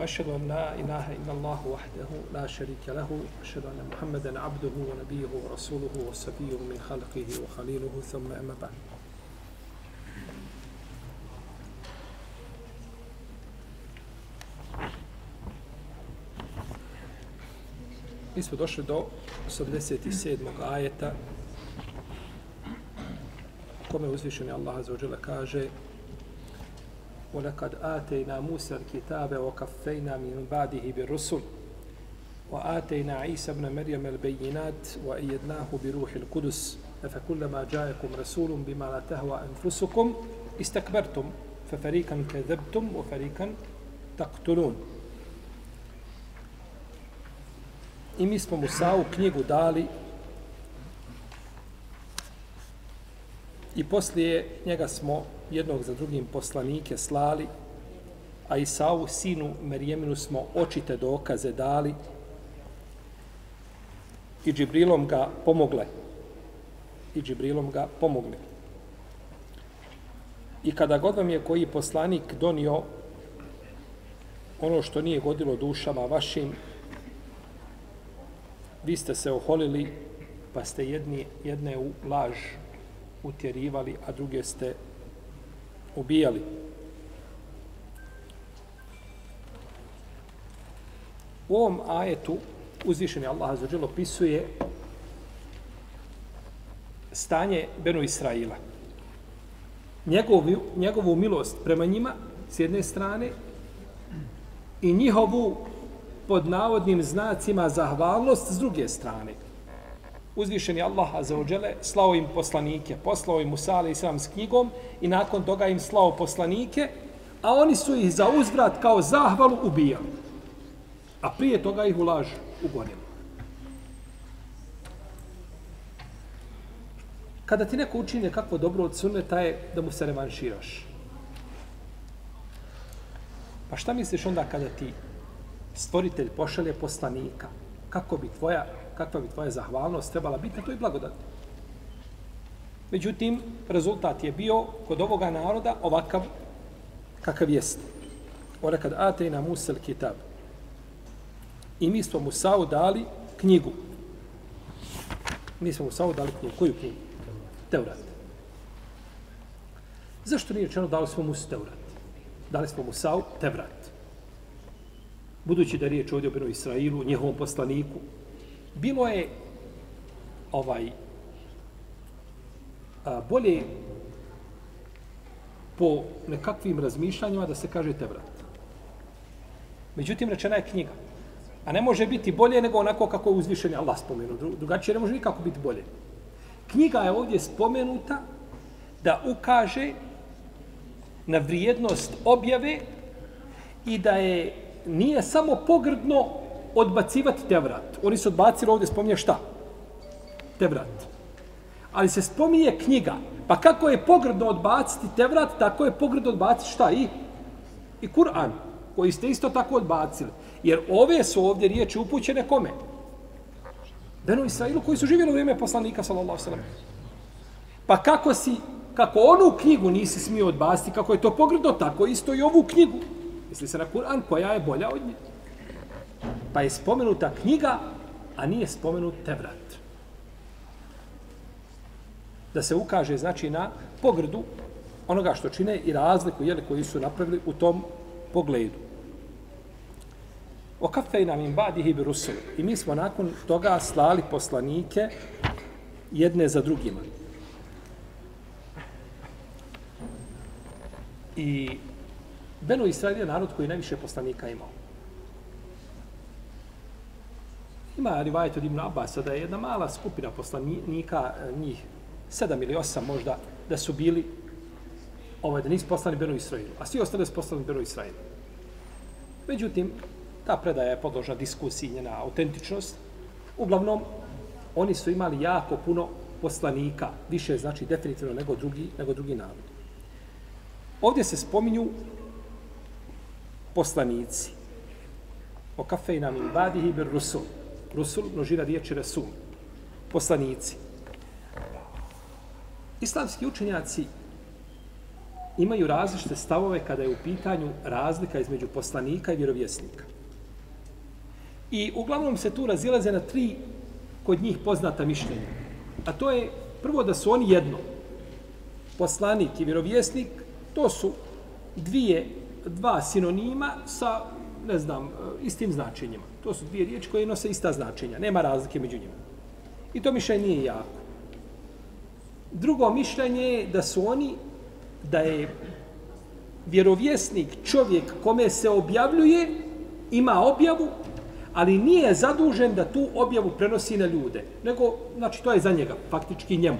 واشهد ان لا اله الا الله وحده لا شريك له واشهد ان محمدا عبده ونبيه ورسوله وصفيه من خلقه وخليله ثم اما بعد Mi smo došli do 87. ajeta kome uzvišeni Allah azza za kaže وَلَقَدْ آتَيْنَا مُوسَى الْكِتَابَ وَكَفَّيْنَا مِنْ بَعْدِهِ بِالرُّسُلِ وآتينا عيسى ابن مريم البينات وأيدناه بروح القدس أفكلما جاءكم رسول بما لا تهوى أنفسكم استكبرتم ففريقا كذبتم وفريقا تقتلون I mi smo Musavu knjigu dali i poslije njega smo jednog za drugim poslanike slali, a Isau, sinu Merijeminu, smo očite dokaze dali i Džibrilom ga pomogle. I Džibrilom ga pomogle. I kada god vam je koji poslanik donio ono što nije godilo dušama vašim, vi ste se oholili, pa ste jedni, jedne u laž utjerivali, a druge ste ubijali. U ovom ajetu uzvišeni Allah azzawajal opisuje stanje Benu Israila. Njegovu, njegovu milost prema njima s jedne strane i njihovu pod navodnim znacima zahvalnost s druge strane. Uzvišeni Allah azzawajale slao im poslanike, poslao im Musa alaih islam s knjigom i nakon toga im slao poslanike, a oni su ih za uzvrat kao zahvalu ubijali. A prije toga ih u laž ugonili. Kada ti neko učine kakvo dobro od sunneta je da mu se revanširaš. Pa šta misliš onda kada ti stvoritelj pošalje poslanika? Kako bi tvoja, kakva bi tvoja zahvalnost trebala biti na toj blagodati? Međutim, rezultat je bio kod ovoga naroda ovakav kakav jeste. Ora kad atejna Musel kitab. I mi smo Musa'u dali knjigu. Mi smo Musa'u dali knjigu. Koju knjigu? Teurat. Zašto nije rečeno dali smo Musu Teurat? Dali smo Musa'u Tevrat. Budući da je riječ ovdje o Benu Israilu, njihovom poslaniku, bilo je ovaj a, bolje po nekakvim razmišljanjima da se kaže Tevrat. Međutim, rečena je knjiga. A ne može biti bolje nego onako kako je uzvišen Allah spomenuo. Drugačije ne može nikako biti bolje. Knjiga je ovdje spomenuta da ukaže na vrijednost objave i da je nije samo pogrdno odbacivati Tevrat. Oni su odbacili ovdje spominje šta? Tevrat. Ali se spominje knjiga. Pa kako je pogrdno odbaciti Tevrat, tako je pogrdno odbaciti šta? I, i Kur'an, koji ste isto tako odbacili. Jer ove su ovdje riječi upućene kome? Benu Israilu koji su živjeli u vrijeme poslanika, sallallahu sallam. Pa kako si, kako onu knjigu nisi smio odbaciti, kako je to pogrdno, tako isto i ovu knjigu. Misli se na Kur'an koja je bolja od nje. Pa je spomenuta knjiga, a nije spomenut Tevrat. Da se ukaže, znači, na pogrdu onoga što čine i razliku, jeli, koji su napravili u tom pogledu. Okafejna min badihi bi rusul. I mi smo nakon toga slali poslanike jedne za drugima. I Beno Israel je narod koji najviše poslanika imao. Ima rivajet od Ibn Abbas da je jedna mala skupina poslanika, e, njih sedam ili osam možda, da su bili ovaj, da nisu poslani Benu Israilu, a svi ostali su poslani Benu Israilu. Međutim, Ta predaja je podložna diskusiji, njena autentičnost. Uglavnom, oni su imali jako puno poslanika, više znači definitivno nego drugi, nego drugi narod. Ovdje se spominju poslanici. O kafejna min badihi bir rusul. Rusul, množina riječi rasul. Poslanici. Islamski učenjaci imaju različite stavove kada je u pitanju razlika između poslanika i vjerovjesnika. I uglavnom se tu razilaze na tri kod njih poznata mišljenja. A to je prvo da su oni jedno. Poslanik i vjerovjesnik, to su dvije, dva sinonima sa, ne znam, e, istim značenjima. To su dvije riječi koje nose ista značenja. Nema razlike među njima. I to mišljenje nije jako. Drugo mišljenje je da su oni, da je vjerovjesnik čovjek kome se objavljuje, ima objavu, ali nije zadužen da tu objavu prenosi na ljude. Nego, znači, to je za njega, faktički njemu.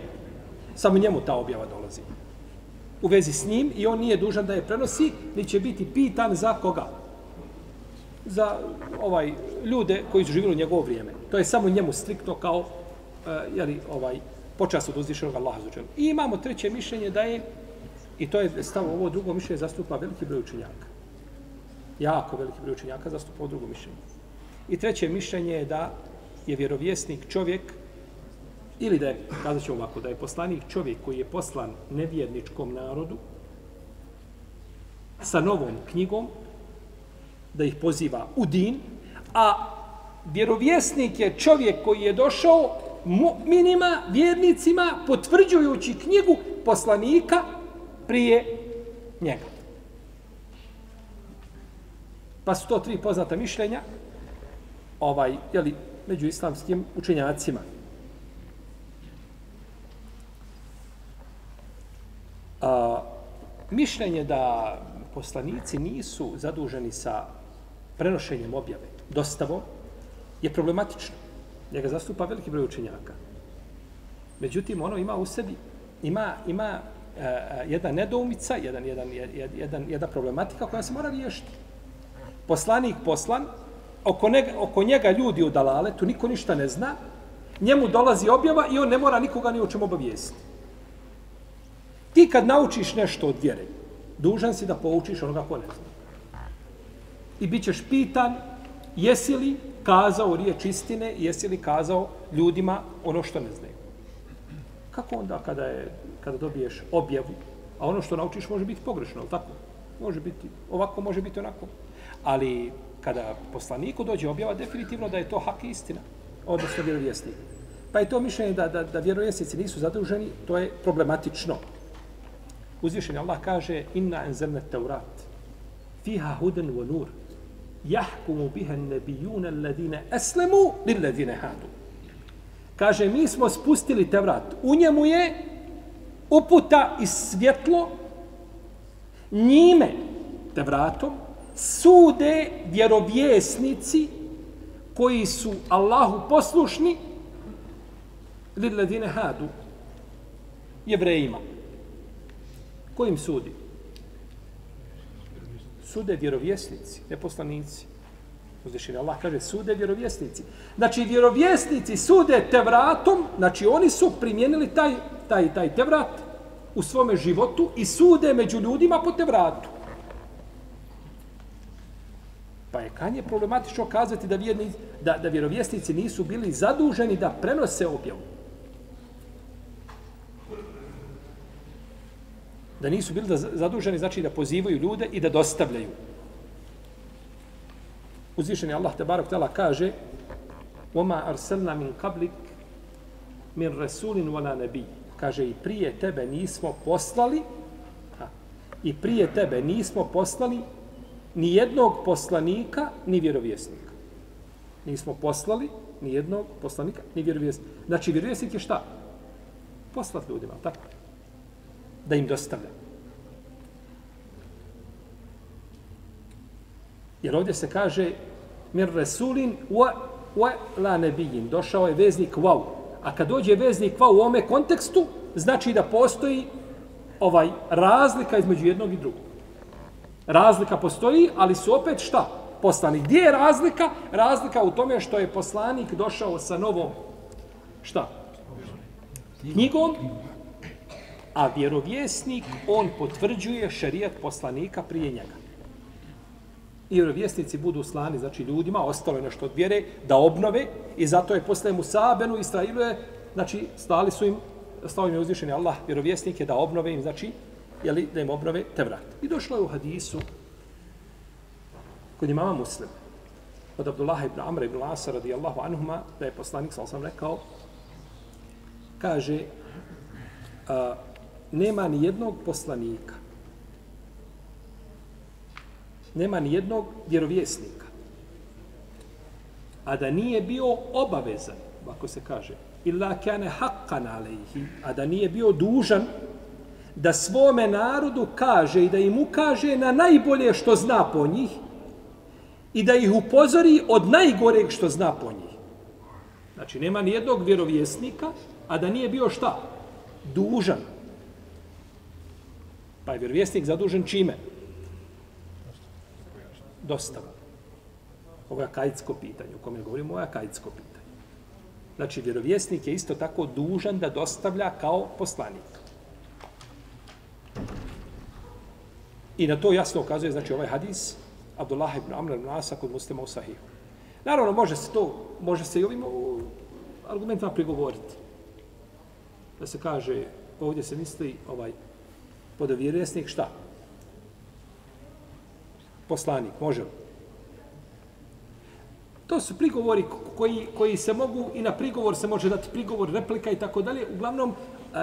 Samo njemu ta objava dolazi. U vezi s njim i on nije dužan da je prenosi, ni će biti pitan za koga? Za ovaj ljude koji su živjeli u njegovo vrijeme. To je samo njemu striktno kao e, uh, jeli, ovaj, počas od uzvišenog Allaha zuđenu. I imamo treće mišljenje da je, i to je stav ovo drugo mišljenje, zastupa veliki broj učenjaka. Jako veliki broj učenjaka zastupa ovo drugo mišljenje. I treće mišljenje je da je vjerovjesnik čovjek, ili da je, kazat ćemo ovako, da je poslanik čovjek koji je poslan nevjerničkom narodu sa novom knjigom, da ih poziva u din, a vjerovjesnik je čovjek koji je došao minima, vjernicima, potvrđujući knjigu poslanika prije njega. Pa su to tri poznata mišljenja ovaj, jeli, među islamskim učenjacima. A, mišljenje da poslanici nisu zaduženi sa prenošenjem objave, dostavom, je problematično. Njega zastupa veliki broj učenjaka. Međutim, ono ima u sebi, ima, ima uh, jedna nedoumica, jedan, jedan, jedan, jedan, jedna problematika koja se mora riješiti. Poslanik poslan, oko, ne, oko njega ljudi u dalale, tu niko ništa ne zna, njemu dolazi objava i on ne mora nikoga ni o čemu obavijesti. Ti kad naučiš nešto od vjere, dužan si da poučiš onoga ko ne zna. I bit ćeš pitan, jesi li kazao riječ istine, jesi li kazao ljudima ono što ne znaju. Kako onda kada, je, kada dobiješ objavu, a ono što naučiš može biti pogrešno, tako? Može biti ovako, može biti onako. Ali kada poslaniku dođe objava, definitivno da je to hak istina, odnosno vjerovjesnik. Pa je to mišljenje da, da, da vjerovjesnici nisu zaduženi, to je problematično. Uzvišen Allah kaže, inna enzemne teurat, fiha huden wa nur, jahkumu biha nebijuna alladine eslemu lilladine hadu. Kaže, mi smo spustili Tevrat. U njemu je uputa i svjetlo njime, Tevratom, sude vjerovjesnici koji su Allahu poslušni lilladine hadu jevrejima. Kojim sudi? Sude vjerovjesnici, ne poslanici. Uzvišen Allah kaže sude vjerovjesnici. Znači vjerovjesnici sude tevratom, znači oni su primijenili taj, taj, taj tevrat u svome životu i sude među ljudima po tevratu. Pa je kanje problematično kazati da, vjerni, da, da vjerovjesnici nisu bili zaduženi da prenose objavu. Da nisu bili da zaduženi, znači da pozivaju ljude i da dostavljaju. Uzvišeni Allah te barok tela kaže Oma arselna min kablik min rasulin wala nebi. Kaže i prije tebe nismo poslali ha, i prije tebe nismo poslali ni jednog poslanika ni vjerovjesnika. Nismo poslali ni jednog poslanika ni vjerovjesnika. Znači vjerovjesnik je šta? Poslat ljudima, tako? Da im dostavlja. Jer ovdje se kaže mir resulin wa wa la nebijin. Došao je veznik wow. A kad dođe veznik wow u ome kontekstu, znači da postoji ovaj razlika između jednog i drugog. Razlika postoji, ali su opet šta? poslanik. Gdje je razlika? Razlika u tome što je poslanik došao sa novom, šta? Knjigom, a vjerovjesnik, on potvrđuje šerijat poslanika prije njega. I vjerovjesnici budu slani, znači ljudima, ostalo je nešto od vjere, da obnove i zato je posle Musabenu i Israilu je, znači, stali su im, stao im je uzvišeni Allah, vjerovjesnik je da obnove im, znači, jeli, da im obnove te vrat. I došlo je u hadisu kod imama muslima od Abdullah ibn Amra ibn Lasa radijallahu anhuma da je poslanik sam sam rekao kaže a, nema ni jednog poslanika nema ni jednog vjerovjesnika a da nije bio obavezan ako se kaže illa kane haqqan alejhi a da nije bio dužan da svome narodu kaže i da im ukaže na najbolje što zna po njih i da ih upozori od najgoreg što zna po njih. Znači, nema ni jednog vjerovjesnika, a da nije bio šta? Dužan. Pa je vjerovjesnik zadužen čime? Dostava. Ovo je akajitsko pitanje, u kome govorimo, ovo je akajitsko pitanje. Znači, vjerovjesnik je isto tako dužan da dostavlja kao poslanik. I na to jasno ukazuje, znači, ovaj hadis, Abdullah ibn Amr ibn Asa kod muslima u Sahihu. Naravno, može se to, može se i ovim uh, argumentima prigovoriti. Da se kaže, ovdje se misli, ovaj, podovjeresnik, šta? Poslanik, može li? To su prigovori koji, koji se mogu, i na prigovor se može dati prigovor, replika i tako dalje. Uglavnom,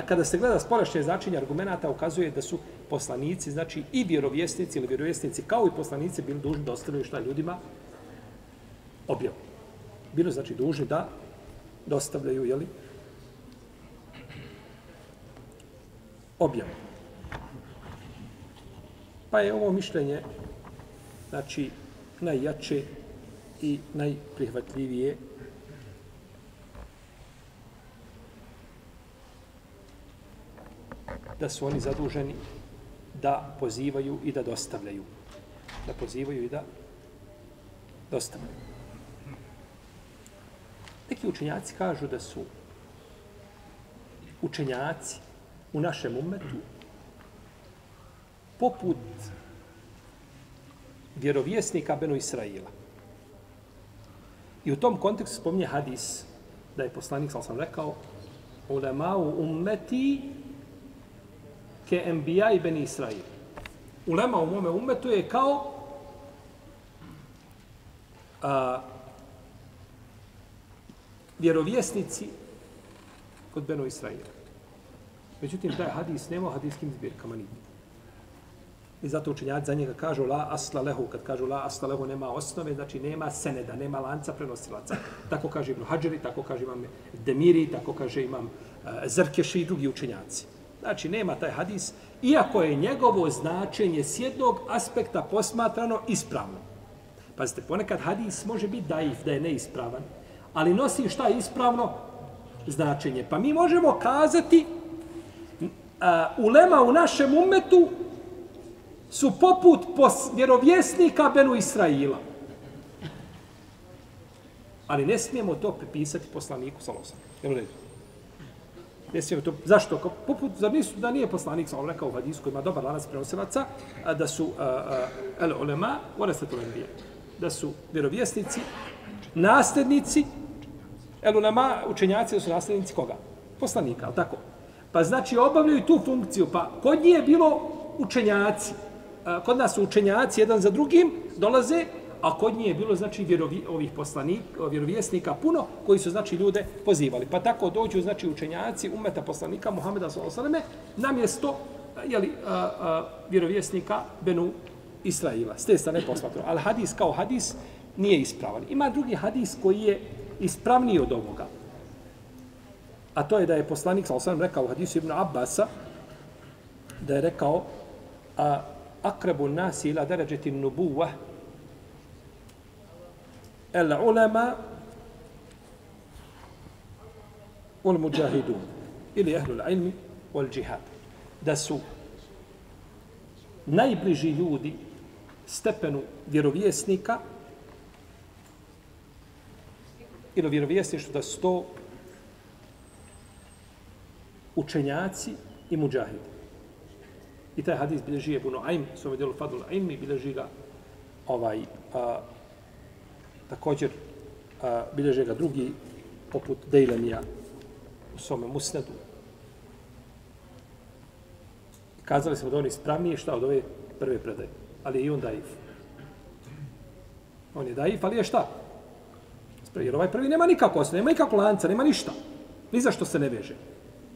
kada se gleda spoljašnje značenje argumenta, ukazuje da su poslanici, znači i vjerovjesnici ili vjerovjesnici, kao i poslanici, bili dužni da ostavljaju šta ljudima objavu. Bilo znači dužni da dostavljaju, jeli, objavu. Pa je ovo mišljenje, znači, najjače i najprihvatljivije da su oni zaduženi da pozivaju i da dostavljaju. Da pozivaju i da dostavljaju. Neki učenjaci kažu da su učenjaci u našem umetu poput vjerovjesnika Benu Israila. I u tom kontekstu spominje hadis da je poslanik, sam sam rekao, ulemau ummeti ke embija i beni Israil. Ulema u mome umetu je kao a, vjerovjesnici kod Beno Israila. Međutim, taj hadis nema hadiskim zbirkama nigdje. I zato učenjaci za njega kažu la asla lehu. Kad kažu la asla lehu nema osnove, znači nema seneda, nema lanca prenosilaca. Tako kaže Ibn Hadžeri, tako kaže imam Demiri, tako kaže imam uh, Zrkeši i drugi učenjaci. Znači, nema taj hadis, iako je njegovo značenje s jednog aspekta posmatrano ispravno. Pazite, ponekad hadis može biti daif, da je neispravan, ali nosi šta je ispravno značenje. Pa mi možemo kazati, uh, ulema u našem umetu su poput pos, vjerovjesnika Benu Israila. Ali ne smijemo to pripisati poslaniku Salosa. Jel u Ne smijemo to. Zašto? Kao, poput, za nisu, da nije poslanik, sam rekao u hadisku, koji ima dobar lanac prenosilaca, da su el ulema, to enbije, da su vjerovjesnici, nasljednici, el ulema, učenjaci, da su nasljednici koga? Poslanika, ali tako? Pa znači obavljaju tu funkciju. Pa kod nje je bilo učenjaci. Kod nas učenjaci jedan za drugim, dolaze a kod nje je bilo znači vjerovi, ovih poslanik, vjerovjesnika puno koji su znači ljude pozivali. Pa tako dođu znači učenjaci umeta poslanika Muhameda sallallahu alejhi ve selleme na mjesto je li vjerovjesnika Benu Israila. S te strane posmatru. Al hadis kao hadis nije ispravan. Ima drugi hadis koji je ispravniji od ovoga. A to je da je poslanik sallallahu alejhi ve rekao u hadisu Ibn Abbasa da je rekao a akrabu nas ila deređeti nubuva el ulema ul muđahidun ili ehlu ilmi ul džihad da su najbliži ljudi stepenu vjerovjesnika ili vjerovjesništvo da su to učenjaci i muđahidi. I taj hadis bilježi je Buno Aim, s djelu Fadul Aim i bilježi ga ovaj, a, također a, bilježi ga drugi poput Dejlemija u svome musnedu. Kazali smo da on ispravnije šta od ove prve predaje. Ali je i on daif. On je daif, ali je šta? Jer ovaj prvi nema nikako osnovu, nema nikako lanca, nema ništa. Ni za što se ne veže.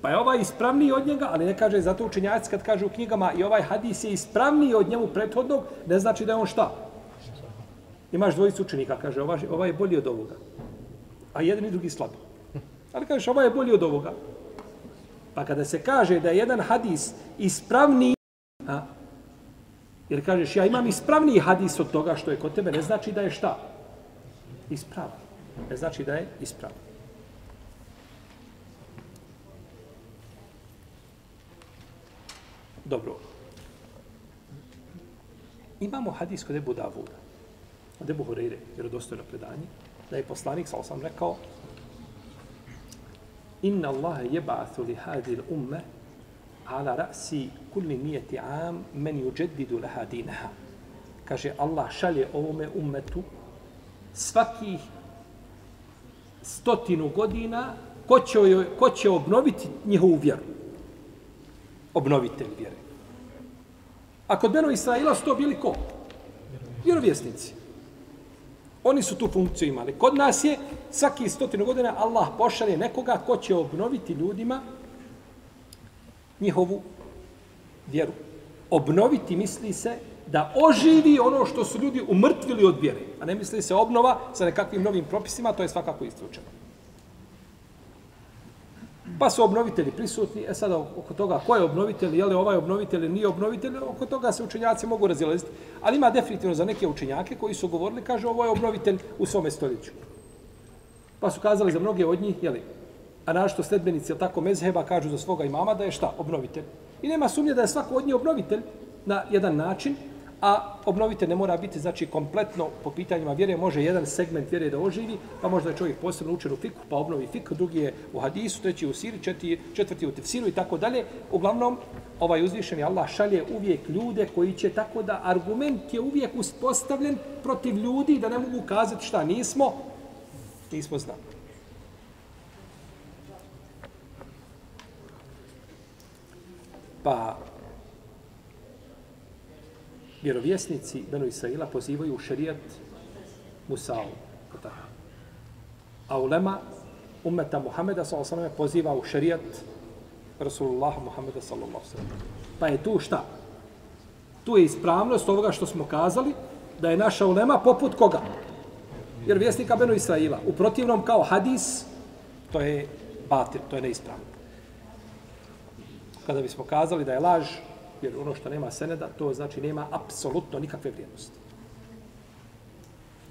Pa je ovaj ispravniji od njega, ali ne kaže zato učenjaci kad kaže u knjigama i ovaj hadis je ispravniji od njemu prethodnog, ne znači da je on šta? Imaš dvojicu učenika, kaže, ovaj, ovaj je bolji od ovoga. A jedan i drugi slab. Ali kažeš, ovaj je bolji od ovoga. Pa kada se kaže da je jedan hadis ispravniji, a, jer kažeš, ja imam ispravniji hadis od toga što je kod tebe, ne znači da je šta? Ispravan. Ne znači da je ispravan. Dobro. Imamo hadis kod Ebu Davuda, od Ebu Horeire, jer je dostojno predanje, da je poslanik, sal sam rekao, Inna Allahe jeba'athu li hadil umme ala ra'si kulli nijeti am men juđedidu laha dinaha. Kaže, Allah šalje ovome ummetu svakih stotinu godina ko će, ko će obnoviti njihovu vjeru. Obnovitelj vjere. A kod Beno Israila su to bili ko? Vjerovjesnici. Oni su tu funkciju imali. Kod nas je svaki stotinu godina Allah pošalje nekoga ko će obnoviti ljudima njihovu vjeru. Obnoviti misli se da oživi ono što su ljudi umrtvili od vjere. A ne misli se obnova sa nekakvim novim propisima, to je svakako istručeno. Pa su obnovitelji prisutni, e sada oko toga ko je obnovitelj, je li ovaj obnovitelj ili nije obnovitelj, oko toga se učenjaci mogu razilaziti. Ali ima definitivno za neke učenjake koji su govorili, kaže ovo je obnovitelj u svome stoljeću. Pa su kazali za mnoge od njih, je li, a našto sledbenici, tako mezheba, kažu za svoga imama da je šta? Obnovitelj. I nema sumnje da je svako od njih obnovitelj na jedan način, a obnovite ne mora biti znači kompletno po pitanjima vjere, može jedan segment vjere da oživi, pa možda je čovjek posebno učen u fiku, pa obnovi fik, drugi je u hadisu, treći u siri, četiri, četvrti u tefsiru i tako dalje. Uglavnom, ovaj uzvišeni Allah šalje uvijek ljude koji će tako da argument je uvijek uspostavljen protiv ljudi da ne mogu kazati šta nismo, nismo znali. Pa vjerovjesnici Benu Israila pozivaju u šerijat Musa'u. A ulema umeta Muhameda s.a.v. poziva u šerijat Rasulullah Muhameda s.a.v. Pa je tu šta? Tu je ispravnost ovoga što smo kazali, da je naša ulema poput koga? Jer vjesnika Benu Israila. U protivnom kao hadis, to je batir, to je neispravno. Kada bismo kazali da je laž, jer ono što nema seneda, to znači nema apsolutno nikakve vrijednosti.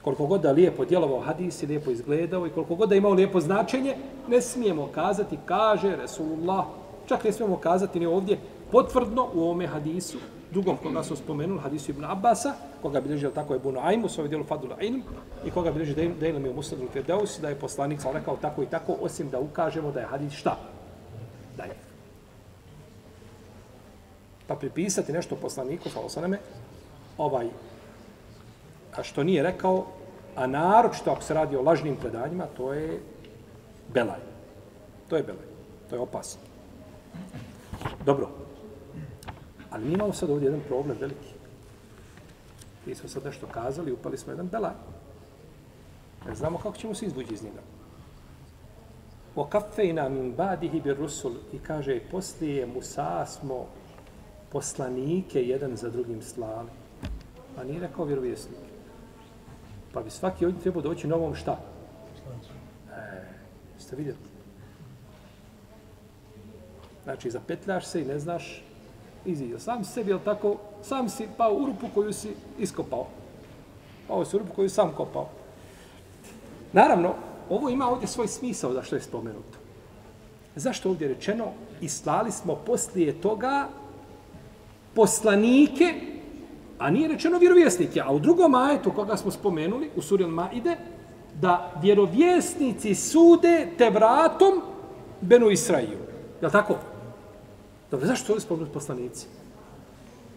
Koliko god da lijepo djelovao hadis i lijepo izgledao i koliko god da imao lijepo značenje, ne smijemo kazati, kaže Resulullah, čak ne smijemo kazati ni ovdje potvrdno u ovome hadisu, drugom koga smo spomenuli, hadisu Ibn Abbasa, koga bi držao tako je Bunu Aimu, svoj ovaj dijelu Fadul Ilm, i koga bi držao da je u Musadu Firdeus, da je poslanik sam rekao tako i tako, osim da ukažemo da je hadis šta? Da je pa pripisati nešto poslaniku, sa osaname, ovaj, a što nije rekao, a naročito ako se radi o lažnim predanjima, to je belaj. To je belaj. To je opasno. Dobro. Ali mi imamo sad ovdje jedan problem veliki. Mi smo sad nešto kazali, upali smo jedan belaj. Ne znamo kako ćemo se izvući iz njega. O kafejna min badihi bir rusul i kaže, poslije Musa smo poslanike jedan za drugim slali. A nije rekao vjerovjesnik. Pa bi svaki od njih trebao doći novom šta? E, ste vidjeli? Znači, zapetljaš se i ne znaš izidio. Sam sebi, jel tako, sam si pao u rupu koju si iskopao. Pao si u rupu koju sam kopao. Naravno, ovo ima ovdje svoj smisao za što je spomenuto. Zašto ovdje rečeno? I slali smo poslije toga poslanike, a nije rečeno vjerovjesnike. A u drugom ajetu koga smo spomenuli, u suri Maide, da vjerovjesnici sude te vratom Benu Israiju. Je li tako? Dobro, zašto su ovdje spomenuti poslanici?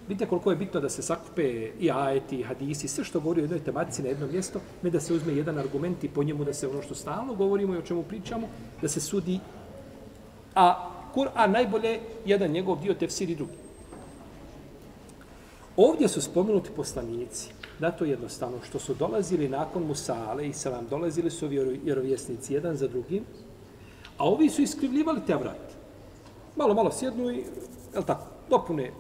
Vidite koliko je bitno da se sakupe i ajeti, i hadisi, sve što govori o jednoj tematici na jedno mjesto, ne da se uzme jedan argument i po njemu da se ono što stalno govorimo i o čemu pričamo, da se sudi. A Kur'an najbolje jedan njegov dio tefsir i drugi. Ovdje su spomenuti poslanici, da to jednostavno, što su dolazili nakon Musale i salam, dolazili su vjerovjesnici jedan za drugim, a ovi su iskrivljivali te vrat. Malo, malo sjednu i, je tako, dopune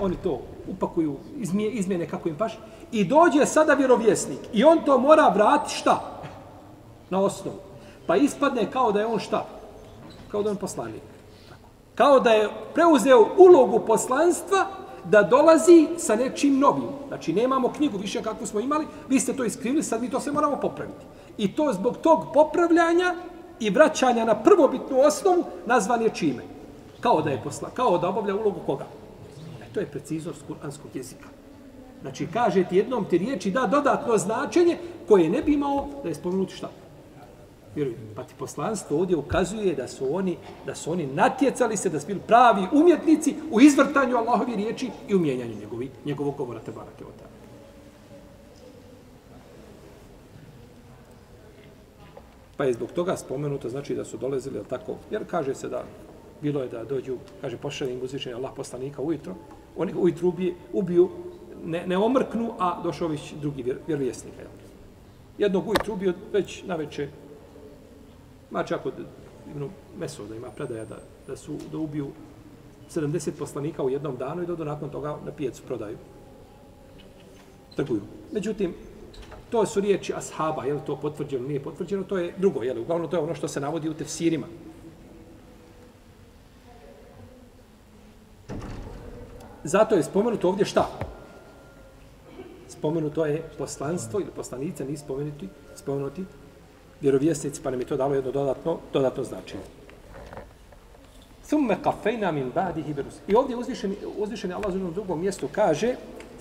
oni to upakuju, izmije, izmjene kako im paš, i dođe sada vjerovjesnik i on to mora vratiti šta? Na osnovu. Pa ispadne kao da je on šta? Kao da je on poslanik. Tako. Kao da je preuzeo ulogu poslanstva da dolazi sa nečim novim. Znači, nemamo knjigu više kakvu smo imali, vi ste to iskrivili, sad mi to sve moramo popraviti. I to zbog tog popravljanja i vraćanja na prvobitnu osnovu nazvan je čime? Kao da je posla, kao da obavlja ulogu koga? E, to je preciznost kuranskog jezika. Znači, kaže ti jednom ti riječi da dodatno značenje koje ne bi imao da je spomenuti šta. Vjeruj, pa ti poslanstvo ovdje ukazuje da su oni da su oni natjecali se da su bili pravi umjetnici u izvrtanju Allahovi riječi i u mijenjanju njegovi, njegovog govora te barake od Pa je zbog toga spomenuto, znači da su dolezili, tako, jer kaže se da bilo je da dođu, kaže, pošalje im uzvišenje Allah poslanika ujutro, oni ga ujutru ubije, ubiju, ne, ne omrknu, a došao već drugi vjer, vjerovjesnik. Jednog ujutru ubio već na večer, ma čak od ono, Ibn Mesuda ima predaja da, da su da ubiju 70 poslanika u jednom danu i da nakon toga na pijecu prodaju. Trguju. Međutim, to su riječi ashaba, je li to potvrđeno, nije potvrđeno, to je drugo, je li, uglavnom to je ono što se navodi u tefsirima. Zato je spomenuto ovdje šta? Spomenuto je poslanstvo ili poslanica, nije spomenuti, spomenuti vjerovjesnici, pa nam je to dalo jedno dodatno, dodatno značenje. Thumme kafejna min ba'dihi berus. I ovdje uzvišeni, uzvišeni Allah u drugom mjestu kaže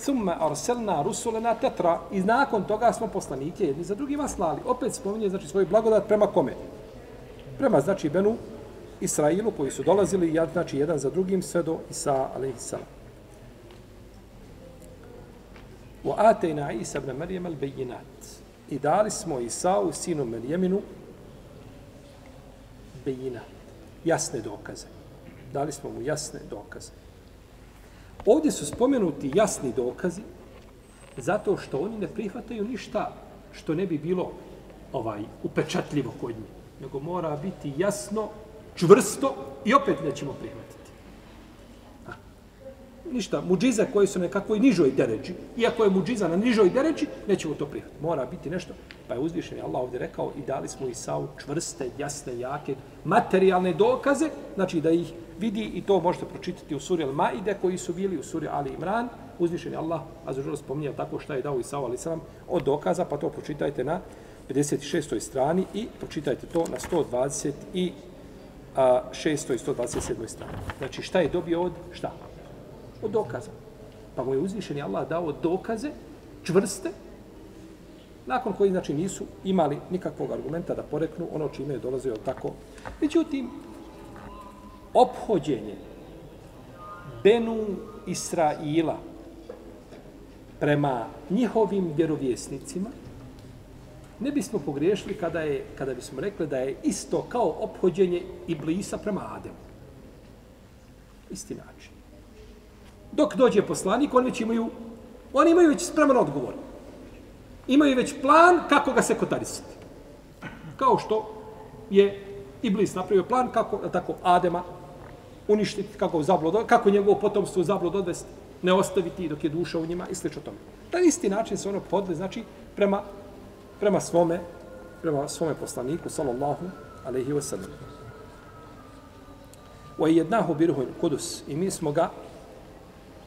Thumme arselna rusulena tetra. I nakon toga smo poslanike jedni za drugima slali. Opet spominje znači, svoj blagodat prema kome? Prema, znači, Benu Israilu koji su dolazili, znači, jedan za drugim sve do Isa, alaihi salam. Wa atayna Isa ibn Maryam al-bayyinat. I dali smo Isau sinu Merjeminu, bejina, jasne dokaze. Dali smo mu jasne dokaze. Ovdje su spomenuti jasni dokazi zato što oni ne prihvataju ništa što ne bi bilo ovaj upečatljivo kod njih. Nego mora biti jasno, čvrsto i opet nećemo prihvatiti ništa, muđize koje su nekakvoj nižoj deređi, iako je muđiza na nižoj deređi, nećemo to prihvatiti. Mora biti nešto. Pa je uzvišen Allah ovdje rekao i dali smo Isau čvrste, jasne, jake, materijalne dokaze, znači da ih vidi i to možete pročitati u suri Al-Maide koji su bili u suri Ali Imran. Uzvišen je Allah, a za spominja tako šta je dao Isau Ali Salam od dokaza, pa to pročitajte na 56. strani i pročitajte to na 120 i a, 6. i 127. strani. Znači šta je dobio od šta? Od dokaza. Pa mu je uzvišeni Allah dao dokaze čvrste, nakon koji znači nisu imali nikakvog argumenta da poreknu ono čime je dolazio tako. Međutim, ophođenje Benu Israila prema njihovim vjerovjesnicima ne bismo pogriješili kada, je, kada bismo rekli da je isto kao ophođenje Iblisa prema Ademu. Isti način. Dok dođe poslanik, oni već imaju, oni imaju već spreman odgovor. Imaju već plan kako ga se kotarisati. Kao što je Iblis napravio plan kako tako Adema uništiti, kako zablod, kako njegovo potomstvo zablod odvesti, ne ostaviti dok je duša u njima i sl. tome. Na isti način se ono podle, znači, prema, prema svome prema svome poslaniku, sallallahu alaihi wa sallam. Wa jednahu birhu kudus. I mi smo ga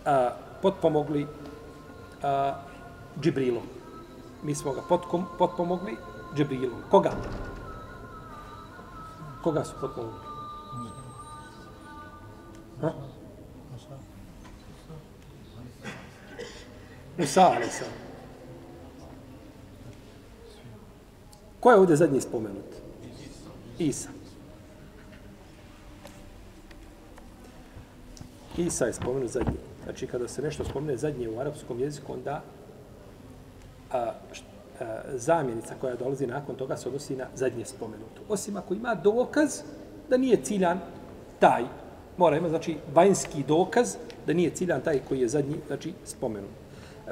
a, potpomogli a, Džibrilom. Mi smo ga potkom, potpomogli Džibrilom. Koga? Koga su potpomogli? Ha? Musa, ali sam. Ko je ovdje zadnji spomenut? Isa. Isa je spomenut zadnji. Znači, kada se nešto spomene zadnje u arapskom jeziku, onda a, št, a, zamjenica koja dolazi nakon toga se odnosi na zadnje spomenuto. Osim ako ima dokaz da nije ciljan taj, mora ima, znači, vanjski dokaz da nije ciljan taj koji je zadnji, znači, spomenut.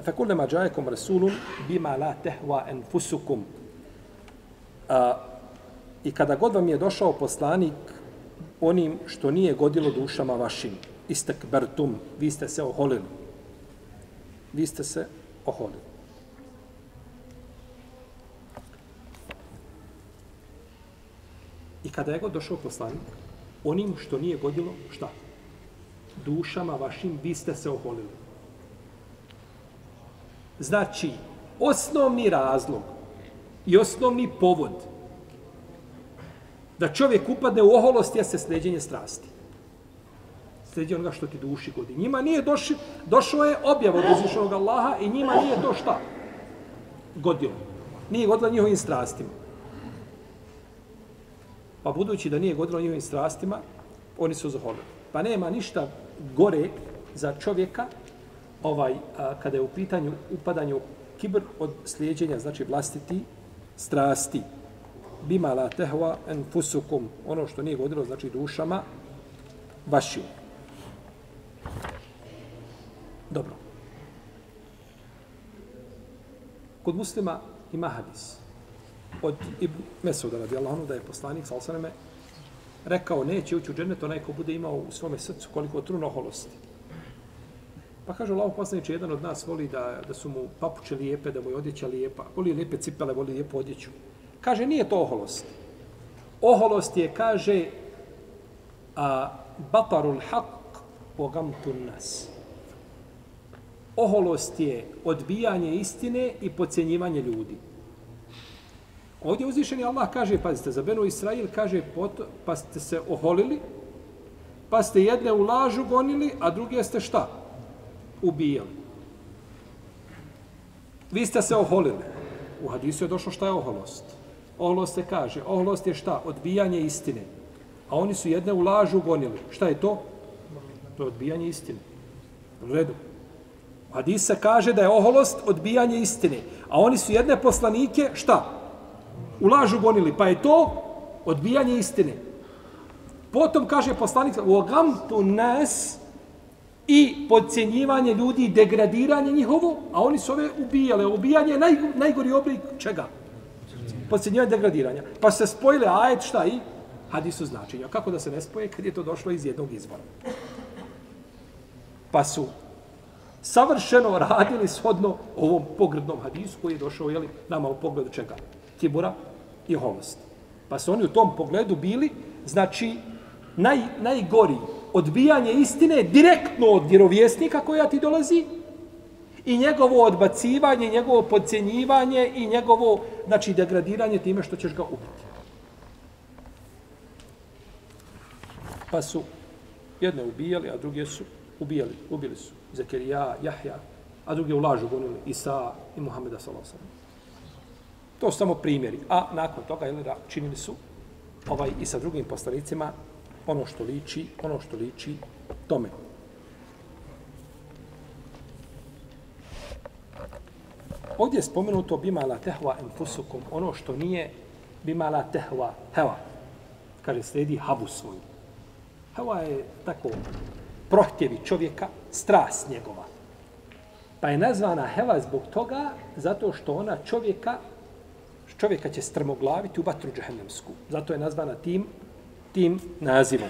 Fakulne mađajekom rasulun bima la tehva enfusukum. A, I kada god vam je došao poslanik onim što nije godilo dušama vašim, istakbertum, vi ste se oholili. Vi ste se oholili. I kada je god došao poslanik, onim što nije godilo, šta? Dušama vašim, vi ste se oholili. Znači, osnovni razlog i osnovni povod da čovjek upadne u oholost jeste sleđenje strasti. Sljeđenje onoga što ti duši godi. Njima nije došli, došao je objav od uzvišenog Allaha i njima nije to šta? Godilo. Nije godilo njihovim strastima. Pa budući da nije godilo njihovim strastima, oni su zaholili. Pa nema ništa gore za čovjeka ovaj a, kada je u pitanju upadanje u kibr od slijedjenja, znači vlastiti strasti. Bima la tehva enfusukum, ono što nije godilo, znači dušama vašim. Dobro. Kod muslima ima hadis od Ibn Mesuda radijallahu anhu da je poslanik sa osaneme rekao neće ući u džennet onaj ko bude imao u svome srcu koliko truno holosti. Pa kaže Allah poslaniče, jedan od nas voli da, da su mu papuče lijepe, da mu je odjeća lijepa, voli lijepe cipele, voli lijepu odjeću. Kaže, nije to oholost. Oholost je, kaže, a, batarul haq pogamtu nas. Oholost je odbijanje istine i pocijenjivanje ljudi. Ovdje uzvišeni Allah kaže, pazite, za Benu Israil kaže, pa ste se oholili, pa ste jedne u lažu gonili, a druge ste šta? Ubijali. Vi ste se oholili. U hadisu je došlo šta je oholost. Oholost se kaže, oholost je šta? Odbijanje istine. A oni su jedne u lažu gonili. Šta je to? To je odbijanje istine. U redu. Hadis se kaže da je oholost odbijanje istine. A oni su jedne poslanike, šta? u lažu gonili, pa je to odbijanje istine. Potom kaže poslanik, u tu nas i podcjenjivanje ljudi degradiranje njihovo, a oni su ove ubijale. Ubijanje je naj, najgori oblik čega? Podcjenjivanje degradiranja. Pa se spojile ajet šta i hadisu značenja. Kako da se ne spoje kad je to došlo iz jednog izvora? Pa su savršeno radili shodno ovom pogrdnom hadisu koji je došao jeli, nama u pogledu čega? kibura i holosti. Pa su oni u tom pogledu bili, znači, naj, najgori odbijanje istine direktno od vjerovjesnika koja ti dolazi i njegovo odbacivanje, njegovo podcjenjivanje i njegovo, znači, degradiranje time što ćeš ga ubiti. Pa su jedne ubijali, a druge su ubijali. Ubili su Zekerija, Jahja, a drugi u lažu gonili Isa i Muhammeda sallallahu To su samo primjeri. A nakon toga jel, da činili su ovaj i sa drugim poslanicima ono što liči, ono što liči tome. Ovdje je spomenuto bimala tehva enfusukum, ono što nije bimala tehva heva. Kaže, sledi havu svoju. Heva je tako prohtjevi čovjeka, strast njegova. Pa je nazvana heva zbog toga, zato što ona čovjeka čovjeka će strmoglaviti u vatru džahennemsku. Zato je nazvana tim, tim nazivom.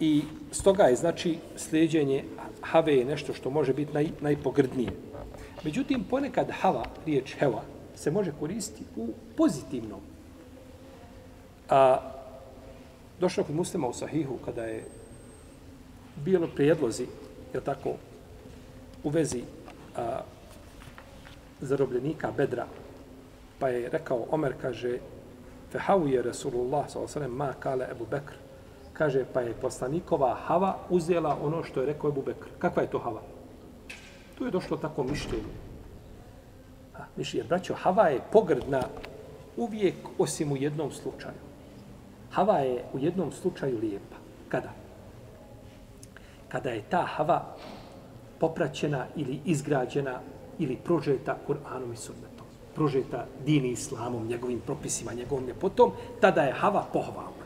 I stoga je, znači, sljeđenje have je nešto što može biti naj, najpogrdnije. Međutim, ponekad hava, riječ heva, se može koristiti u pozitivnom. A, došlo kod muslima u sahihu, kada je bilo prijedlozi, je tako, u vezi a, zarobljenika Bedra, pa je rekao, Omer kaže, fehavu je Resulullah, s.a.v. ma kale Ebu Bekr, kaže, pa je poslanikova hava uzela ono što je rekao Ebu Bekr. Kakva je to hava? Tu je došlo tako mišljenje. A, mišljenje, braćo, Hava je pogrdna uvijek osim u jednom slučaju. Hava je u jednom slučaju lijepa. Kada? Kada je ta hava popraćena ili izgrađena ili prožeta Kur'anom i sunnetom. Prožeta dini islamom, njegovim propisima, njegovom ljepotom, tada je hava pohvalna.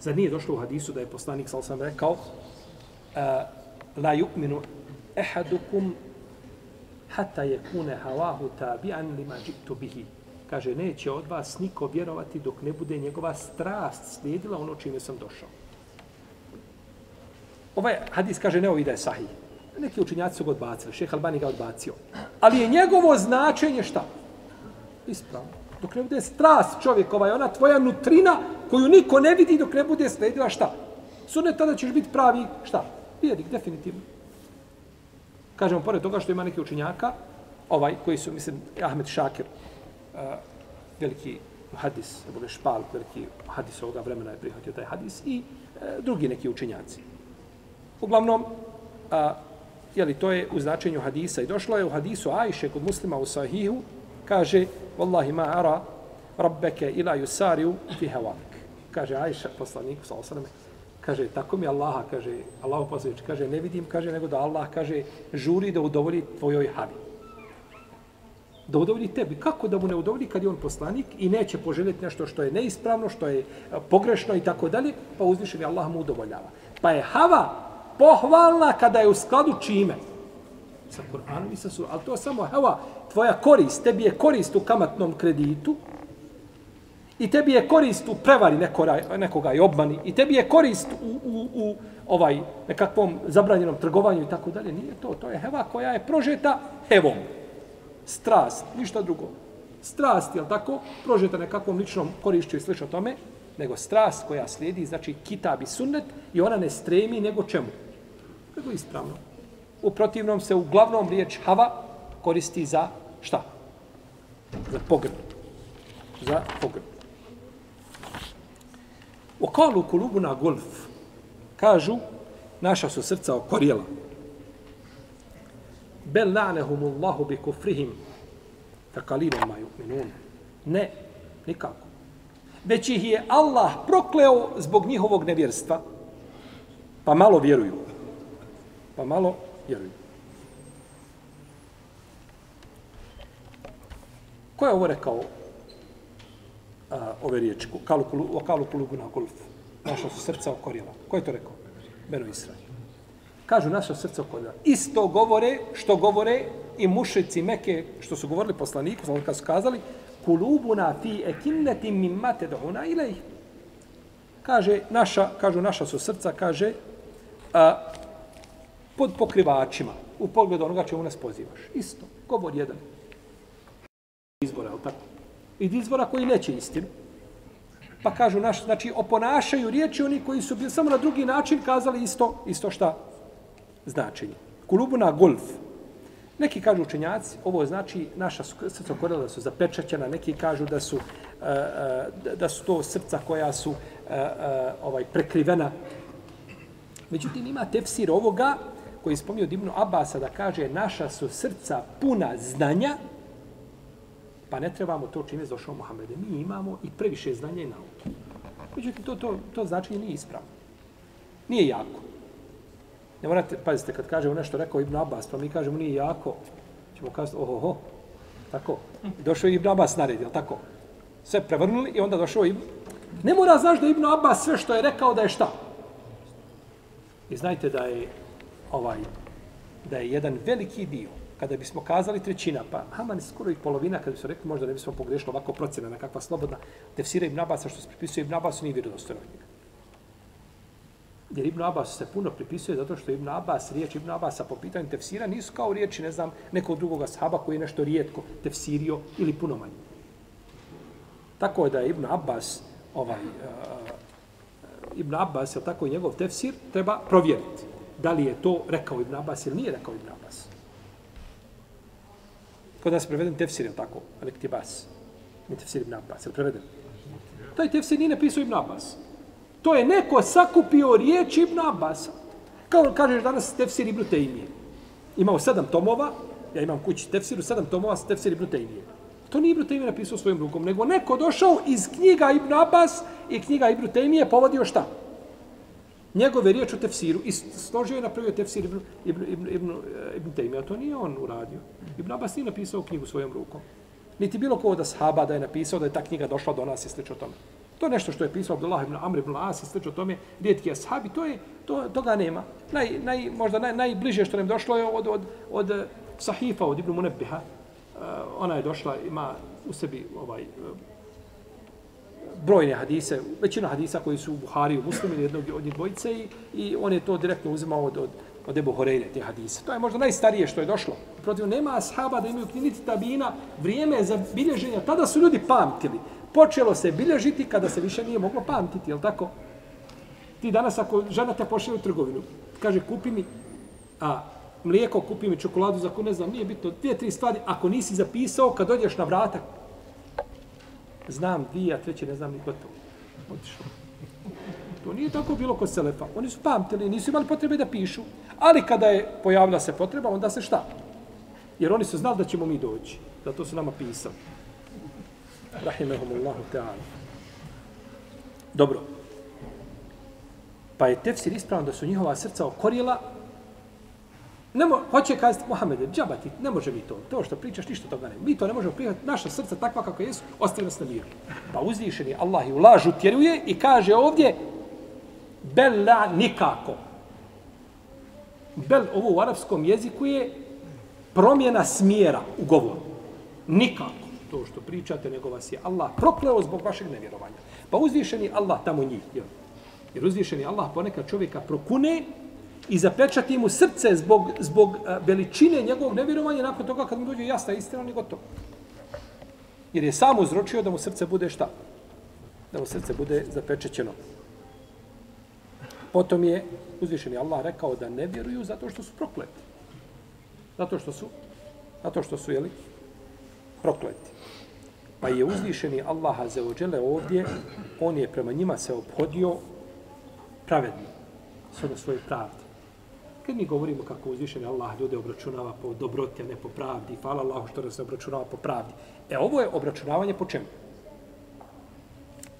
Zar nije došlo u hadisu da je poslanik, sal sam rekao, la yukminu ehadukum hata je kune havahu tabi'an lima džitu bihi. Kaže, neće od vas niko vjerovati dok ne bude njegova strast slijedila ono čime sam došao. Ovaj hadis kaže, ne ovi da je sahih. Neki učinjaci su ga odbacili, šeha Albani ga odbacio. Ali je njegovo značenje šta? Ispravno. Dok ne bude strast čovjekova je ona tvoja nutrina koju niko ne vidi dok ne bude slijedila šta? Sunet tada ćeš biti pravi šta? Vjernik, definitivno. Kažemo, pored toga što ima neki učinjaka, ovaj koji su, mislim, Ahmed Šakir, a, veliki hadis, Ebu Špal, veliki hadis ovoga vremena je prihvatio taj hadis, i uh, drugi neki učenjaci. Uglavnom, a, jeli, to je u značenju hadisa. I došlo je u hadisu Ajše kod muslima u Sahihu, kaže, Wallahi ma ara rabbeke ila yusariu fi hawak. Kaže Ajša, poslaniku, sa osaname, kaže, tako mi Allaha, kaže, Allahu poslanič, kaže, ne vidim, kaže, nego da Allah, kaže, žuri da udovolji tvojoj havi. Da udovolji tebi. Kako da mu ne udovolji kad je on poslanik i neće poželjeti nešto što je neispravno, što je e, pogrešno i tako dalje, pa uzvišeni Allah mu udovoljava. Pa je hava pohvalna kada je u skladu čime? Sa Kur'anom i sa surom. Ali to samo hava, tvoja korist, tebi je korist u kamatnom kreditu, i tebi je korist u prevari nekoga, nekoga i obmani, i tebi je korist u, u, u ovaj nekakvom zabranjenom trgovanju i tako dalje, nije to. To je heva koja je prožeta hevom. Strast, ništa drugo. Strast, je tako, prožeta nekakvom ličnom korišću i slično tome, nego strast koja slijedi, znači kitab i sunnet, i ona ne stremi nego čemu? Nego ispravno. U protivnom se uglavnom riječ hava koristi za šta? Za pogrb. Za pogrb. U kalu kulubu na golf. Kažu, naša su srca okorjela. Bel la'nehum Allahu bi kufrihim. Fa kalilom ma yu'minun. Ne, nikako. Već ih je Allah prokleo zbog njihovog nevjerstva. Pa malo vjeruju. Pa malo vjeruju. Ko je ovo rekao a, ove riječi, Kalukulu, o kalukulu na golf. Naša su srca okorjela. Ko je to rekao? Beno Israel. Kažu naša srca okorila. Isto govore što govore i mušici meke što su govorili poslaniku, znači kad su kazali, kulubuna fi ekinneti mimate dohuna ilaih. Kaže, naša, kažu, naša su srca, kaže, a, pod pokrivačima, u pogledu onoga čemu nas pozivaš. Isto, govor jedan. Izbora, ali tako? i izbora koji neće istinu. Pa kažu, naš, znači, oponašaju riječi oni koji su bili samo na drugi način kazali isto, isto šta značenje. Kulubuna golf. Neki kažu učenjaci, ovo znači naša srca korela su zapečaćena, neki kažu da su, e, e, da su to srca koja su e, ovaj prekrivena. Međutim, ima tefsir ovoga koji je spomnio Ibnu Abasa da kaže naša su srca puna znanja, Pa ne trebamo to čime je došao Muhammed. Mi imamo i previše znanja i nauke. Međutim, to, to, to značenje nije ispravno. Nije jako. Ne morate, pazite, kad kažemo nešto rekao Ibn Abbas, pa mi kažemo nije jako, ćemo kazati, oho, tako. Došao je Ibn Abbas naredio, tako. Sve prevrnuli i onda došao Ibn... Ne mora znaš da Ibn Abbas sve što je rekao da je šta? I znajte da je ovaj, da je jedan veliki dio kada bismo kazali trećina, pa Haman skoro i polovina, kada bismo rekli, možda ne bismo pogrešili ovako procena na kakva slobodna, tefsira Ibn Abbas, što se pripisuje Ibn Abbas, nije vjerodostojno od njega. Jer Ibn Abbas se puno pripisuje zato što Ibn Abbas, riječ Ibn Abbasa po pitanju tefsira nisu kao riječi, ne znam, nekog drugog sahaba koji je nešto rijetko tefsirio ili puno manje. Tako je da je Ibn Abbas, ovaj, uh, Ibn Abbas, je tako i njegov tefsir, treba provjeriti. Da li je to rekao Ibn Abbas ili nije rekao Ibn Abbas. Kod nas preveden tefsir, je tako? Ali Ne. Mi tefsir Ibn Abbas, je preveden? Taj tefsir nije napisao Ibn Abbas. To je neko sakupio riječ Ibn Abbas. Kao kažeš danas tefsir Ibn Tejmije. imao sedam tomova, ja imam kući tefsiru, sedam tomova s tefsir Ibn Tejmije. To nije Ibn Tejmije napisao svojim rukom, nego neko došao iz knjiga Ibn Abbas i knjiga Ibn Tejmije povodio šta? Njegove riječ o tefsiru i složio je napravio tefsir Ibn, Ibn, Ibn, Ibn, Ibn Tejmije, a to nije on uradio. Ibn Abbas nije napisao knjigu svojom rukom. Niti bilo ko od ashaba da je napisao da je ta knjiga došla do nas i slično tome. To je nešto što je pisao Abdullah ibn Amr ibn As i slično tome, rijetki ashabi, to je, to, toga nema. Naj, naj, možda naj, najbliže što nam došlo je od, od, od eh, sahifa, od Ibn Munebbiha. Uh, eh, ona je došla, ima u sebi ovaj, uh, brojne hadise, većina hadisa koji su u Buhari, u Muslimi, jednog od njih dvojice i, i on je to direktno uzimao od, od, od Ebu Horeire, te hadise. To je možda najstarije što je došlo. Protiv nema ashaba da imaju knjinici tabina, vrijeme za bilježenja, tada su ljudi pamtili počelo se bilježiti kada se više nije moglo pamtiti, je tako? Ti danas ako žena te pošle u trgovinu, kaže kupi mi a, mlijeko, kupi mi čokoladu za ko ne znam, nije bitno, dvije, tri stvari, ako nisi zapisao, kad dođeš na vratak, znam dvije, a treće ne znam ni gotovo. Otišao. To nije tako bilo kod Selefa. Oni su pamtili, nisu imali potrebe da pišu. Ali kada je pojavila se potreba, onda se šta? Jer oni su znali da ćemo mi doći. Zato su nama pisali Rahimehumullahu ta'ala. Dobro. Pa je tefsir ispravan da su njihova srca okorila. Ne mo, hoće kazati Muhammede, džabati, ne može mi to. To što pričaš, ništa toga ne. Mi to ne možemo prihvatiti. Naša srca takva kako jesu, ostaje nas na miru. Pa uzvišeni Allah i u lažu tjeruje i kaže ovdje Bella nikako. Bel, ovo u arapskom jeziku je promjena smjera u govoru. Nikako to što pričate, nego vas je Allah prokleo zbog vašeg nevjerovanja. Pa uzvišeni Allah tamo njih. Jel? Jer uzvišeni Allah ponekad čovjeka prokune i zapečati mu srce zbog, zbog veličine njegovog nevjerovanja nakon toga kad mu dođe jasna istina, on je gotov. Jer je sam uzročio da mu srce bude šta? Da mu srce bude zapečećeno. Potom je uzvišeni Allah rekao da ne vjeruju zato što su prokleti. Zato što su, zato što su, jeli, prokleti. Pa je uzvišeni Allah Azeođele ovdje, on je prema njima se obhodio pravedno, s ono svoje pravde. Kad mi govorimo kako uzvišeni Allah ljude obračunava po dobroti, a ne po pravdi, hvala Allahu što se obračunava po pravdi. E ovo je obračunavanje po čemu?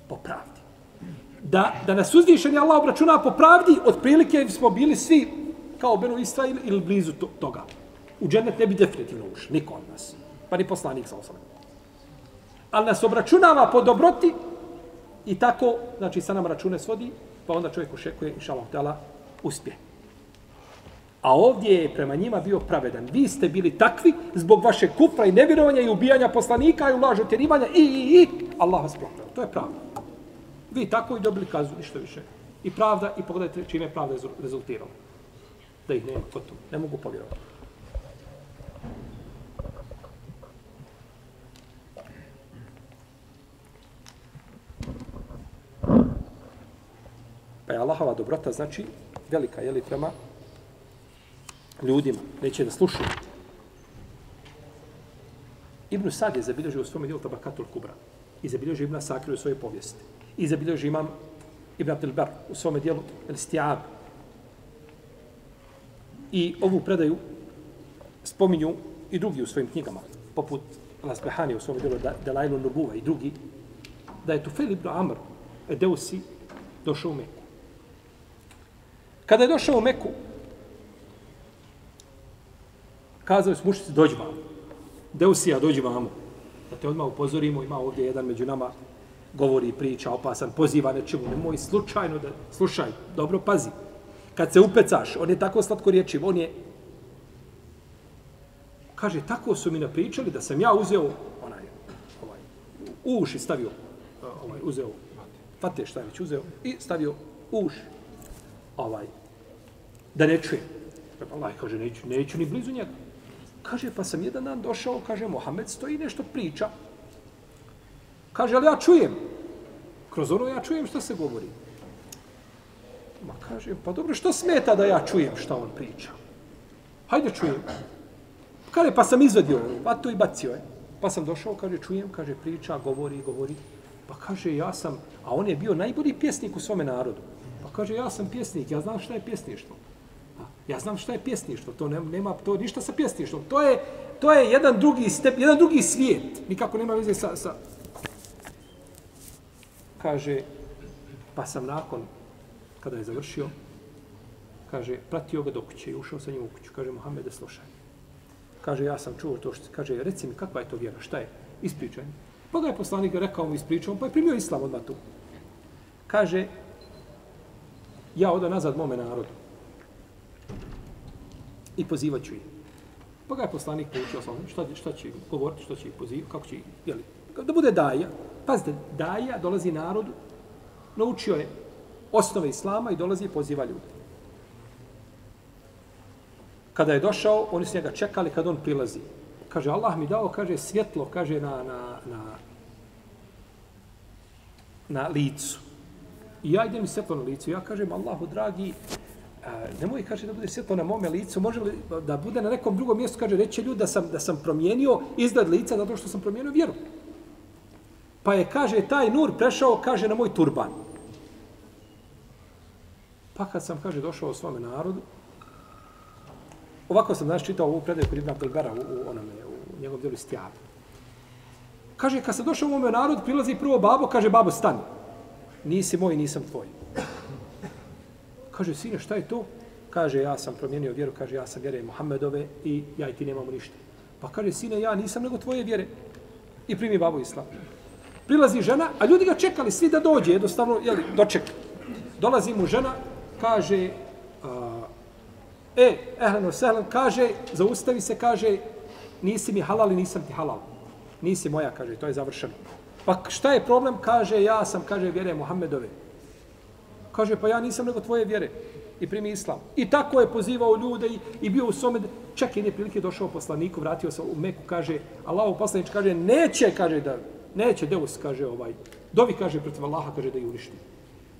Po pravdi. Da, da nas uzvišeni Allah obračunava po pravdi, otprilike smo bili svi kao Benu Israil ili blizu to, toga. U džennet ne bi definitivno ušli, niko od nas. Pa ni poslanik sa osanem ali nas obračunava po dobroti i tako, znači sa nam račune svodi, pa onda čovjek ošekuje, inša Allah, uspje. A ovdje je prema njima bio pravedan. Vi ste bili takvi zbog vaše kufra i nevjerovanja i ubijanja poslanika i ulažu tjerivanja i, i, i. Allah vas proklao. To je pravda. Vi tako i dobili kazu, ništa više. I pravda, i pogledajte čime je pravda rezultirala. Da ih nema kod Ne mogu povjerovati. Pa je Allahova dobrota, znači, velika, je li prema ljudima. Neće da slušaju. Ibn Sad je zabilježio u svom dijelu Tabakatul Kubra. I zabilježio Ibn Sakir u svojoj povijesti. I zabilježio imam Ibn Abdel Bar u svom dijelu El Stijab. I ovu predaju spominju i drugi u svojim knjigama, poput Lasbehani u svom dijelu Delailu Nubuva i drugi, da je Tufel ibn Amr Edeusi došao u Meku. Kada je došao u Meku, kazali su mušici, dođi vam. Deusija, dođi vam. Da te odmah upozorimo, ima ovdje jedan među nama, govori, priča, opasan, poziva nečemu, nemoj slučajno da, slušaj, dobro, pazi. Kad se upecaš, on je tako slatko riječiv, on je, kaže, tako su mi napričali da sam ja uzeo, onaj, ovaj, u uši stavio, ovaj, uzeo, fate šta je već uzeo, i stavio uši, ovaj, da ne čuje. Allah kaže, neću, neću ni blizu njega. Kaže, pa sam jedan dan došao, kaže, Mohamed stoji nešto priča. Kaže, ali ja čujem. Kroz ono ja čujem što se govori. Ma kaže, pa dobro, što smeta da ja čujem šta on priča? Hajde čujem. Kaže, pa sam izvedio vatu i bacio je. Pa sam došao, kaže, čujem, kaže, priča, govori, govori. Pa kaže, ja sam, a on je bio najbolji pjesnik u svome narodu. Pa kaže, ja sam pjesnik, ja znam šta je pjesništvo. Ja znam šta je pjesništvo, to nema, nema to ništa sa pjesništvom. To je, to je jedan drugi step, jedan drugi svijet. Nikako nema veze sa, sa... Kaže, pa sam nakon, kada je završio, kaže, pratio ga do kuće i ušao sa njim u kuću. Kaže, Mohamede, slušaj. Kaže, ja sam čuo to što kaže, reci mi, kakva je to vjera, šta je? Ispričaj. Pa ga je poslanik rekao mu ispričao, pa je primio islam odmah tu. Kaže, ja odo nazad mome narodu i pozivaću ih. Pa ga je poslanik poučio sa šta, šta će govoriti, šta će ih pozivati, kako će ih, jeli, da bude daja. Pazite, daja dolazi narodu, naučio je osnove islama i dolazi i poziva ljude. Kada je došao, oni su njega čekali kad on prilazi. Kaže, Allah mi dao, kaže, svjetlo, kaže, na, na, na, na licu. I ja idem svjetlo na licu. Ja kažem, Allahu dragi, a, nemoj kaže da bude svjetlo na mome licu, može li da bude na nekom drugom mjestu, kaže reće ljudi da sam, da sam promijenio izgled lica zato što sam promijenio vjeru. Pa je, kaže, taj nur prešao, kaže, na moj turban. Pa kad sam, kaže, došao svome narodu, ovako sam danas čitao ovu predaju kod Ibn Abdelbera u, u, onome, u njegovom djelu stjavu. Kaže, kad sam došao u ovome narod, prilazi prvo babo, kaže, babo, stani. Nisi moj, nisam tvoj. Kaže, sine, šta je to? Kaže, ja sam promijenio vjeru, kaže, ja sam vjere Muhammedove i ja i ti nemamo ništa. Pa kaže, sine, ja nisam nego tvoje vjere. I primi babu islam. Prilazi žena, a ljudi ga čekali svi da dođe, jednostavno, jeli, doček. Dolazi mu žena, kaže, a, e, ehleno sehlen, kaže, zaustavi se, kaže, nisi mi halal i nisam ti halal. Nisi moja, kaže, to je završeno. Pa šta je problem? Kaže, ja sam, kaže, vjere Muhammedove. Kaže, pa ja nisam nego tvoje vjere. I primi islam. I tako je pozivao ljude i, i bio u Somed. Čak i prilike došao poslaniku, vratio se u Meku, kaže, Allahov poslanič kaže, neće, kaže da, neće Deus, kaže ovaj, dovi, kaže, protiv Allaha, kaže da ju uništi.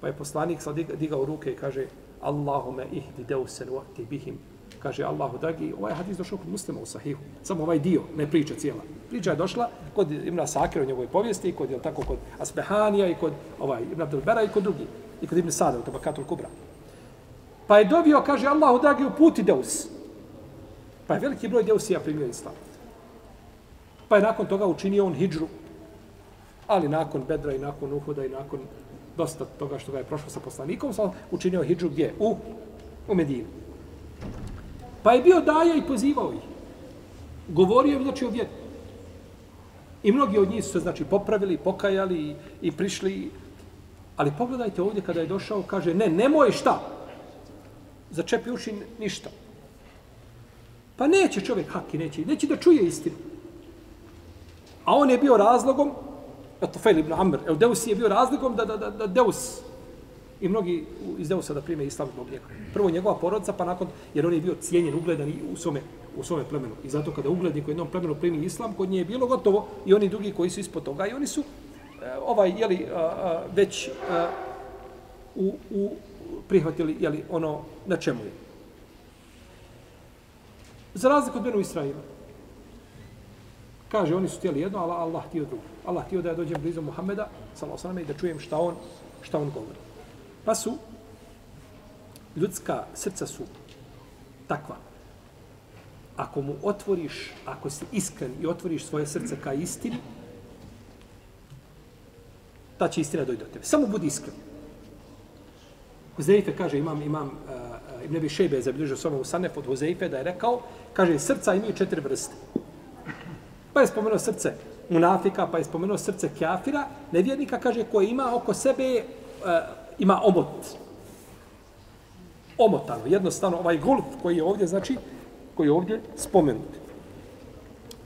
Pa je poslanik sad digao ruke i kaže, Allahume ihdi Deusen uakti bihim. Kaže, Allahu dragi, ovaj hadis došao kod muslima u sahihu. Samo ovaj dio, ne priča cijela. Priča je došla kod Ibn Sakira u njegovoj povijesti, kod, je tako, kod Asbehanija i kod ovaj, Ibn Abdelbera i kod drugih i kod Ibn Sada u Tabakatul Kubra. Pa je dobio, kaže Allahu, dragi, uputi Deus. Pa je veliki broj Deusija primio islam. Pa je nakon toga učinio on hijđru, ali nakon Bedra i nakon Uhuda i nakon dosta toga što ga je prošlo sa poslanikom, sam učinio hijđru gdje? U, u Medinu. Pa je bio daja i pozivao ih. Govorio je znači o vjeru. I mnogi od njih su se znači popravili, pokajali i, i prišli Ali pogledajte ovdje kada je došao, kaže, ne, nemoj šta. Začepi uši ništa. Pa neće čovjek haki, neće, neće da čuje istinu. A on je bio razlogom, eto Fel ibn Amr, el Deus je bio razlogom da, da, da, da Deus i mnogi iz Deusa da prime islam zbog njega. Prvo njegova porodica, pa nakon, jer on je bio cijenjen, ugledan u svome, u svome plemenu. I zato kada uglednik u jednom plemenu primi islam, kod nje je bilo gotovo i oni drugi koji su ispod toga i oni su Eh, ovaj je li eh, eh, već u, u prihvatili je li ono na čemu je. Za razliku od Benu Israila. Kaže, oni su htjeli jedno, ali Allah htio drugo. Allah htio da ja dođem blizu Muhammeda, sallallahu i da čujem šta on, šta on govori. Pa su, ljudska srca su takva. Ako mu otvoriš, ako si iskren i otvoriš svoje srce ka istini, ta će istina dojde do tebe. Samo budi iskren. Huzeife kaže, imam, imam, uh, uh, Ibn Abi Šejbe je zabilježio s u Sanef od Huzeife da je rekao, kaže, srca imaju četiri vrste. Pa je spomenuo srce munafika, pa je spomenuo srce kjafira, nevjernika, kaže, koje ima oko sebe, uh, ima omot. Omotano, jednostavno, ovaj gulf koji je ovdje, znači, koji je ovdje spomenut.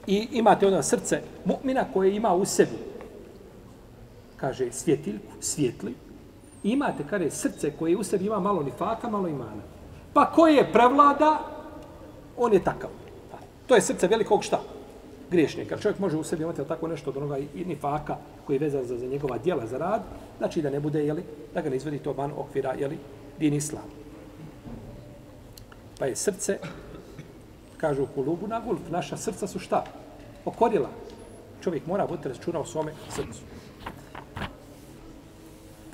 I imate ono srce mu'mina koje ima u sebi kaže, svjetiljku, svjetli, imate, kaže, srce koje u sebi ima malo nifaka, malo imana. Pa koje prevlada, on je takav. To je srce velikog šta? Griješnika. Čovjek može u sebi imati tako nešto od onoga i nifaka koji je vezan za, za njegova dijela za rad, znači da ne bude, jeli, da ga ne izvedi to van okvira, jeli, din islam. Pa je srce, kažu u kulubu na gulf, naša srca su šta? Okorila. Čovjek mora voditi računa o svome srcu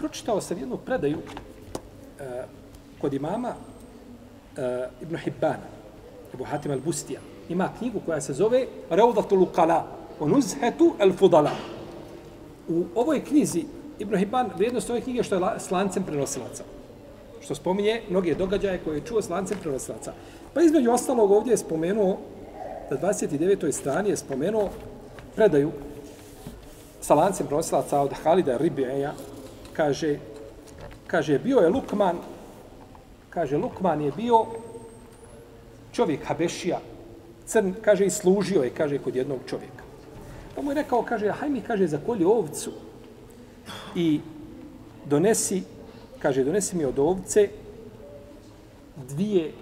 pročitao sam jednu predaju e, kod imama e, Ibn Hibbana, Ebu Hatim al-Bustija, ima knjigu koja se zove Raudatul Lukala, o nuzhetu al-Fudala. U ovoj knjizi Ibn Hibban, vrijednost ove knjige što je s lancem prenosilaca. Što spominje mnoge događaje koje je čuo s lancem prenosilaca. Pa između ostalog ovdje je spomenuo, na 29. strani je spomenuo predaju sa lancem prenosilaca od Halida Ribeja, kaže, kaže, bio je Lukman, kaže, Lukman je bio čovjek Habešija, crn, kaže, i služio je, kaže, kod jednog čovjeka. Pa mu je rekao, kaže, haj mi, kaže, zakolji ovcu i donesi, kaže, donesi mi od ovce dvije,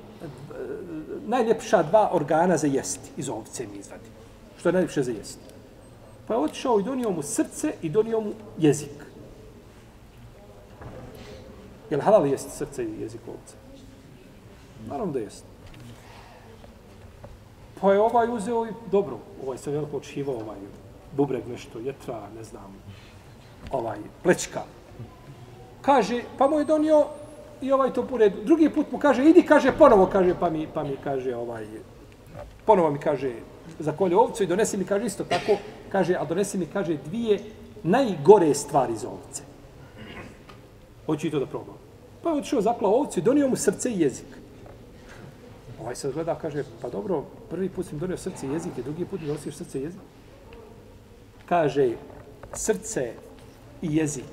najljepša dva organa za jesti iz ovce mi izvadi. Što je najljepše za jesti. Pa je otišao i donio mu srce i donio mu jezik. Je li halal jesti srce i jezik ovce? Naravno da jeste. Pa je ovaj uzeo i dobro, ovaj se veliko očivao, ovaj bubreg nešto, jetra, ne znam, ovaj, plečka. Kaže, pa mu je donio i ovaj to pored. Drugi put mu kaže, idi, kaže, ponovo, kaže, pa mi, pa mi kaže, ovaj, ponovo mi kaže, za kolje ovcu i donesi mi, kaže, isto tako, kaže, a donesi mi, kaže, dvije najgore stvari za ovce. Hoću i to da probam. Pa je otišao, zaklao ovcu i donio mu srce i jezik. Ovaj se gleda, kaže, pa dobro, prvi put sam donio srce i jezik, i drugi put mi donosiš srce i jezik. Kaže, srce i jezik,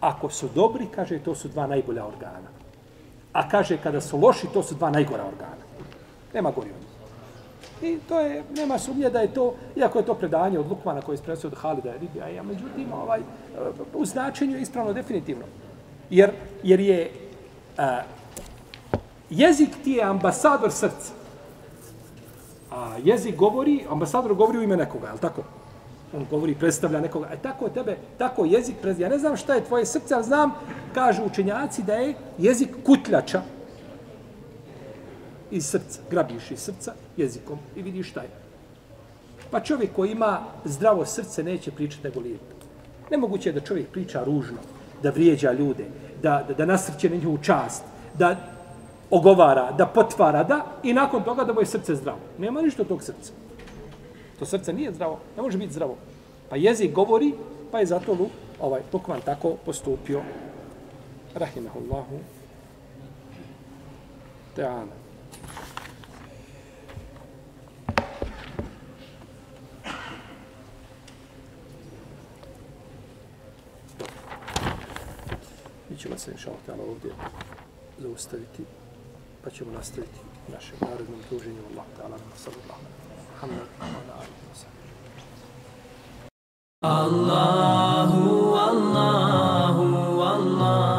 ako su dobri, kaže, to su dva najbolja organa. A kaže, kada su loši, to su dva najgora organa. Nema gori od I to je, nema sumnje da je to, iako je to predanje od Lukmana koji je sprenosio od Halida Ribija, ja, međutim, ovaj, u značenju je ispravno definitivno. Jer, jer je a, jezik ti je ambasador srca. A jezik govori, ambasador govori u ime nekoga, je li tako? On govori, predstavlja nekoga. E tako tebe, tako jezik predstavlja. Ja ne znam šta je tvoje srce, ali znam, kažu učenjaci, da je jezik kutljača iz srca. Grabiš iz srca jezikom i vidiš šta je. Pa čovjek koji ima zdravo srce neće pričati nego lijepo. Nemoguće je da čovjek priča ružno, da vrijeđa ljude, da, da, da nasrće na njihovu čast, da ogovara, da potvara, da, i nakon toga da mu je srce zdravo. Nema ništa tog srca. To srce nije zdravo, ne može biti zdravo. Pa jezik govori, pa je zato lu, ovaj Lukman tako postupio. Rahimahullahu Teana. ćemo se, inša Allah, ovdje zaustaviti, pa ćemo nastaviti našem narodnom druženju. Allah, ta'ala, nama sallu Allah. Hamdan, Allahu, Allahu, Allahu.